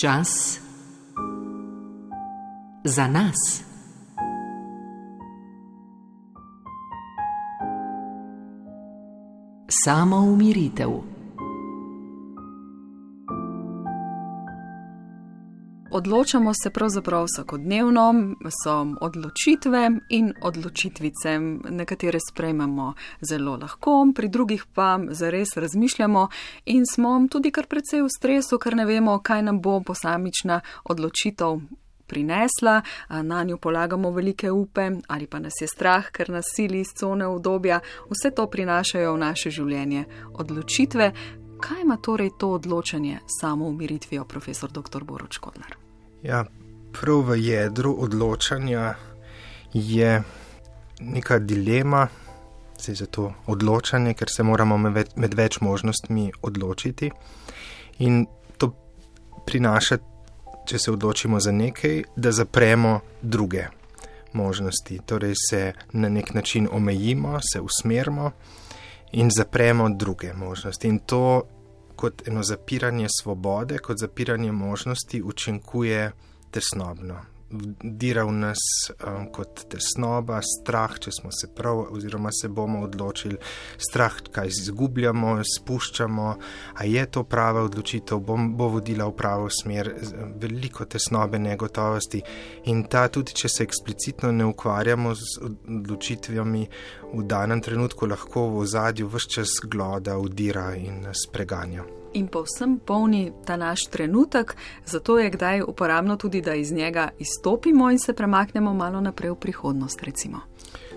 Čas za nas. Samo umiritev. Odločamo se pravzaprav vsakodnevno, so odločitve in odločitvice. Nekatere sprejmemo zelo lahko, pri drugih pa zares razmišljamo in smo tudi kar precej v stresu, ker ne vemo, kaj nam bo posamična odločitev prinesla, na njo polagamo velike upe ali pa nas je strah, ker nas sili iz cone obdobja. Vse to prinašajo v naše življenje odločitve. Kaj ima torej to odločanje samo umiritvijo, profesor dr. Boruč Kodlar? Ja, prav v jedru odločanja je neka dilema, se za to odločanje, ker se moramo med več možnostmi odločiti. In to prinaša če se odločimo za nekaj, da zapremo druge možnosti. Torej se na nek način omejimo, se usmerimo in zapremo druge možnosti. In to kot eno zapiranje svobode, kot zapiranje možnosti, učinkuje tesnobno dira v nas um, kot tesnoba, strah, če smo se prav, oziroma se bomo odločili, strah, kaj izgubljamo, spuščamo, a je to prava odločitev, bom, bo vodila v pravo smer, veliko tesnobe, negotovosti. In ta, tudi če se eksplicitno ne ukvarjamo z odločitvami, v danem trenutku lahko v ozadju vse čas gloda, udira in nas preganja in povsem polni ta naš trenutek, zato je kdaj uporabno tudi, da iz njega izstopimo in se premaknemo malo naprej v prihodnost. Recimo.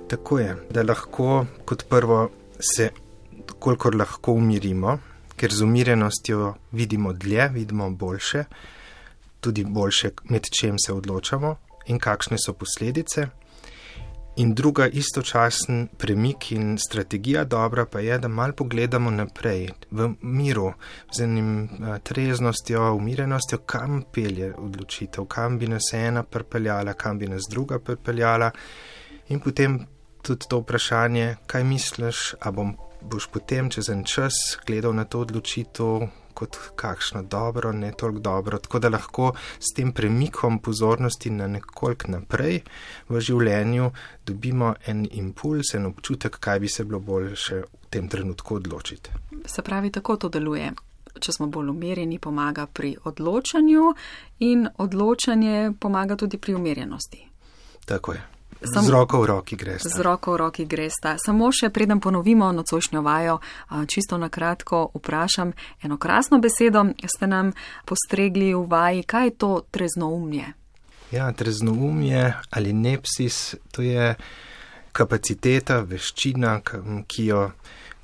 Tako je, da lahko kot prvo se, kolikor lahko umirimo, ker z umirjenostjo vidimo dlje, vidimo boljše, tudi boljše, med čem se odločamo in kakšne so posledice. In druga istočasen premik in strategija dobra pa je, da mal pogledamo naprej v miru, z enim eh, treznostjo, umirenostjo, kam pelje odločitev, kam bi nas ena pripeljala, kam bi nas druga pripeljala. In potem tudi to vprašanje, kaj misliš, a bom, boš potem čez en čas gledal na to odločitev, kot kakšno dobro, ne toliko dobro. Tako da lahko s tem premikom pozornosti na nekoliko naprej v življenju dobimo en impuls, en občutek, kaj bi se bilo boljše v tem trenutku odločiti. Se pravi, tako to deluje. Če smo bolj umirjeni, pomaga pri odločanju, in odločanje pomaga tudi pri umirjenosti. Tako je. Sam, z roko v roki greš. Z roko v roki greš. Samo še preden ponovimo nocojšnjo vajo, čisto na kratko vprašam eno krasno besedo. Ste nam postregli v vaji, kaj je to treznoumje? Ja, treznoumje ali nepsis, to je kapaciteta, veščina, ki jo.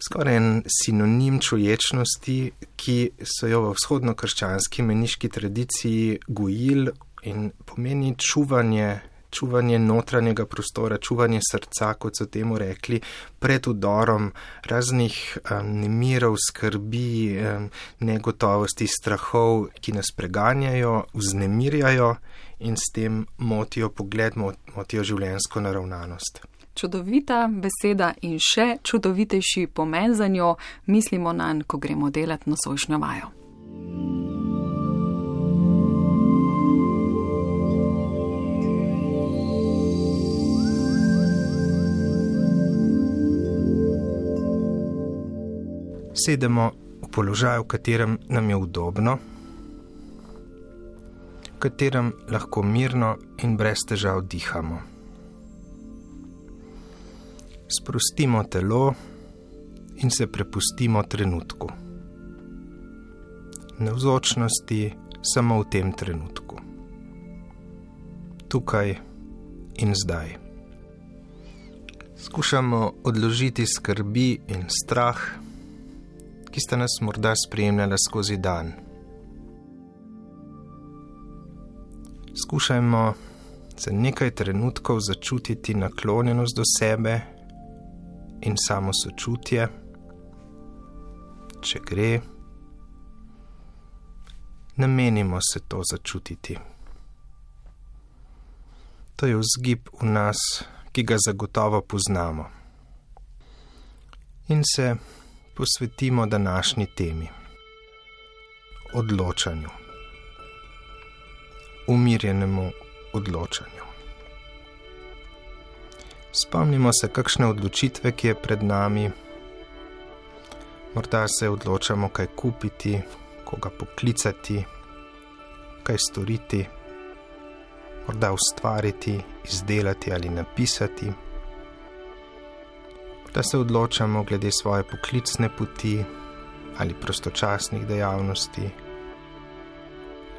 Skoraj en sinonim čuječnosti, ki so jo v vzhodno-krščanski meniški tradiciji gojili in pomeni čuvanje čuvanje notranjega prostora, čuvanje srca, kot so temu rekli, pred udorom raznih um, nemirov, skrbi, um, negotovosti, strahov, ki nas preganjajo, vznemirjajo in s tem motijo pogled, motijo življensko naravnanost. Čudovita beseda in še čudovitejši pomen za njo mislimo na njo, ko gremo delati na sošnjo vajo. Sedemo v položaju, v katerem nam je udobno, v katerem lahko mirno in brez težav dihamo. Sprostimo telo in se prepustimo trenutku. Navzočnosti samo v tem trenutku. Tukaj in zdaj. Skušamo odložiti skrbi in strah ki sta nas morda spremljala skozi dan. Skušajmo za nekaj trenutkov začutiti naklonjenost do sebe in samo sočutje, če gre, namenimo se to začutiti. To je vzgib v nas, ki ga zagotovo poznamo. In se posvetimo današnji temi - odločanju. umirjenemu odločanju. Spomnimo se, kakšne odločitve, ki je pred nami. Morda se odločamo, kaj kupiti, koga poklicati, kaj storiti, morda ustvariti, izdelati ali napisati. Morda se odločamo glede svoje poklicne poti ali prostočasnih dejavnosti,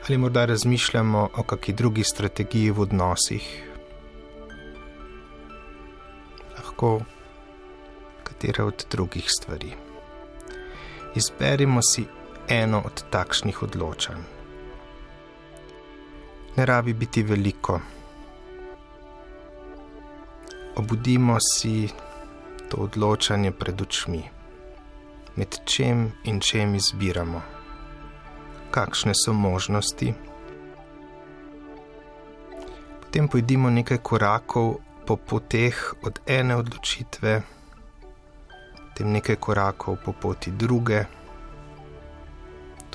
ali morda razmišljamo o kakšni drugi strategiji v odnosih. Lahko katere od drugih stvari. Izberimo si eno od takšnih odločanj. Ne rabi biti veliko. Obudimo si to odločanje pred očmi, med čem in čem izbiramo, kakšne so možnosti. Potem pojdimo nekaj korakov po poteh od ene odločitve, potem nekaj korakov po poti druge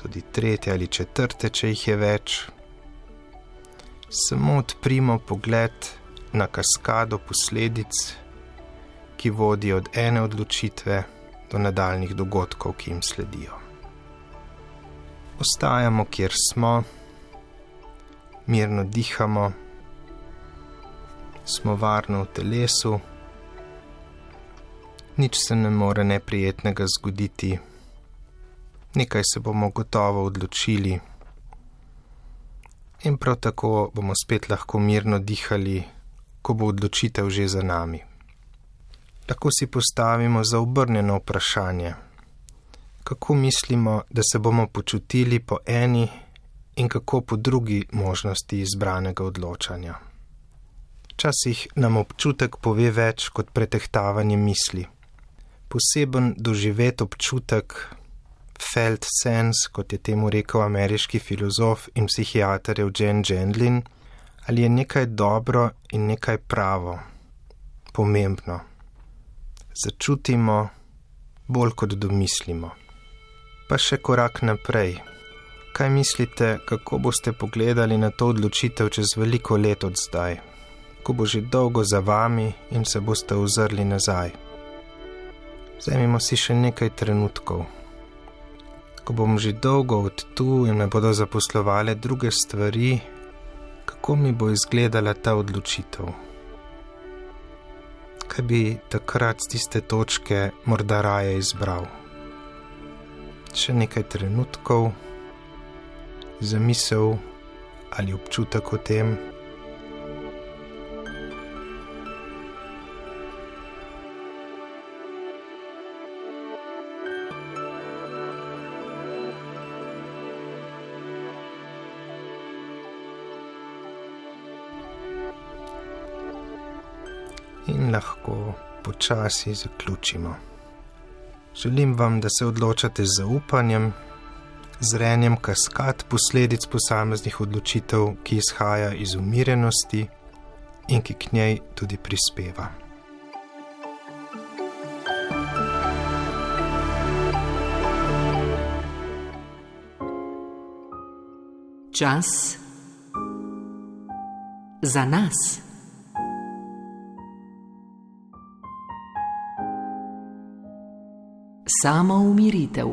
tudi tretje ali četrte, če jih je več. Samo odprimo pogled na kaskado posledic, ki vodijo od ene odločitve do nadaljnih dogodkov, ki jim sledijo. Ostajamo, kjer smo, mirno dihamo, smo varno v telesu, nič se ne more neprijetnega zgoditi nekaj se bomo gotovo odločili. In prav tako bomo spet lahko mirno dihali, ko bo odločitev že za nami. Lahko si postavimo za obrnjeno vprašanje, kako mislimo, da se bomo počutili po eni in kako po drugi možnosti izbranega odločanja. Včasih nam občutek pove več kot pretehtavanje misli. Poseben doživet občutek felt sense, kot je temu rekel ameriški filozof in psihiater Eugen Gendlin, ali je nekaj dobro in nekaj pravo, pomembno. Začutimo bolj kot domislimo. Pa še korak naprej. Kaj mislite, kako boste pogledali na to odločitev čez veliko let od zdaj, ko bo že dolgo za vami in se boste ozrli nazaj? Vzemimo si še nekaj trenutkov ko bom že dolgo od tu in me bodo zaposlovale druge stvari, kako mi bo izgledala ta odločitev. Kaj bi takrat z tiste točke morda raje izbral? Še nekaj trenutkov, zamisel ali občutek o tem. In lahko počasi zaključimo. Želim vam, da se odločate z zaupanjem, zrenjem kaskad posledic posameznih odločitev, ki izhaja iz umirjenosti in ki k njej tudi prispeva. Čas za nas. Samo umiritev.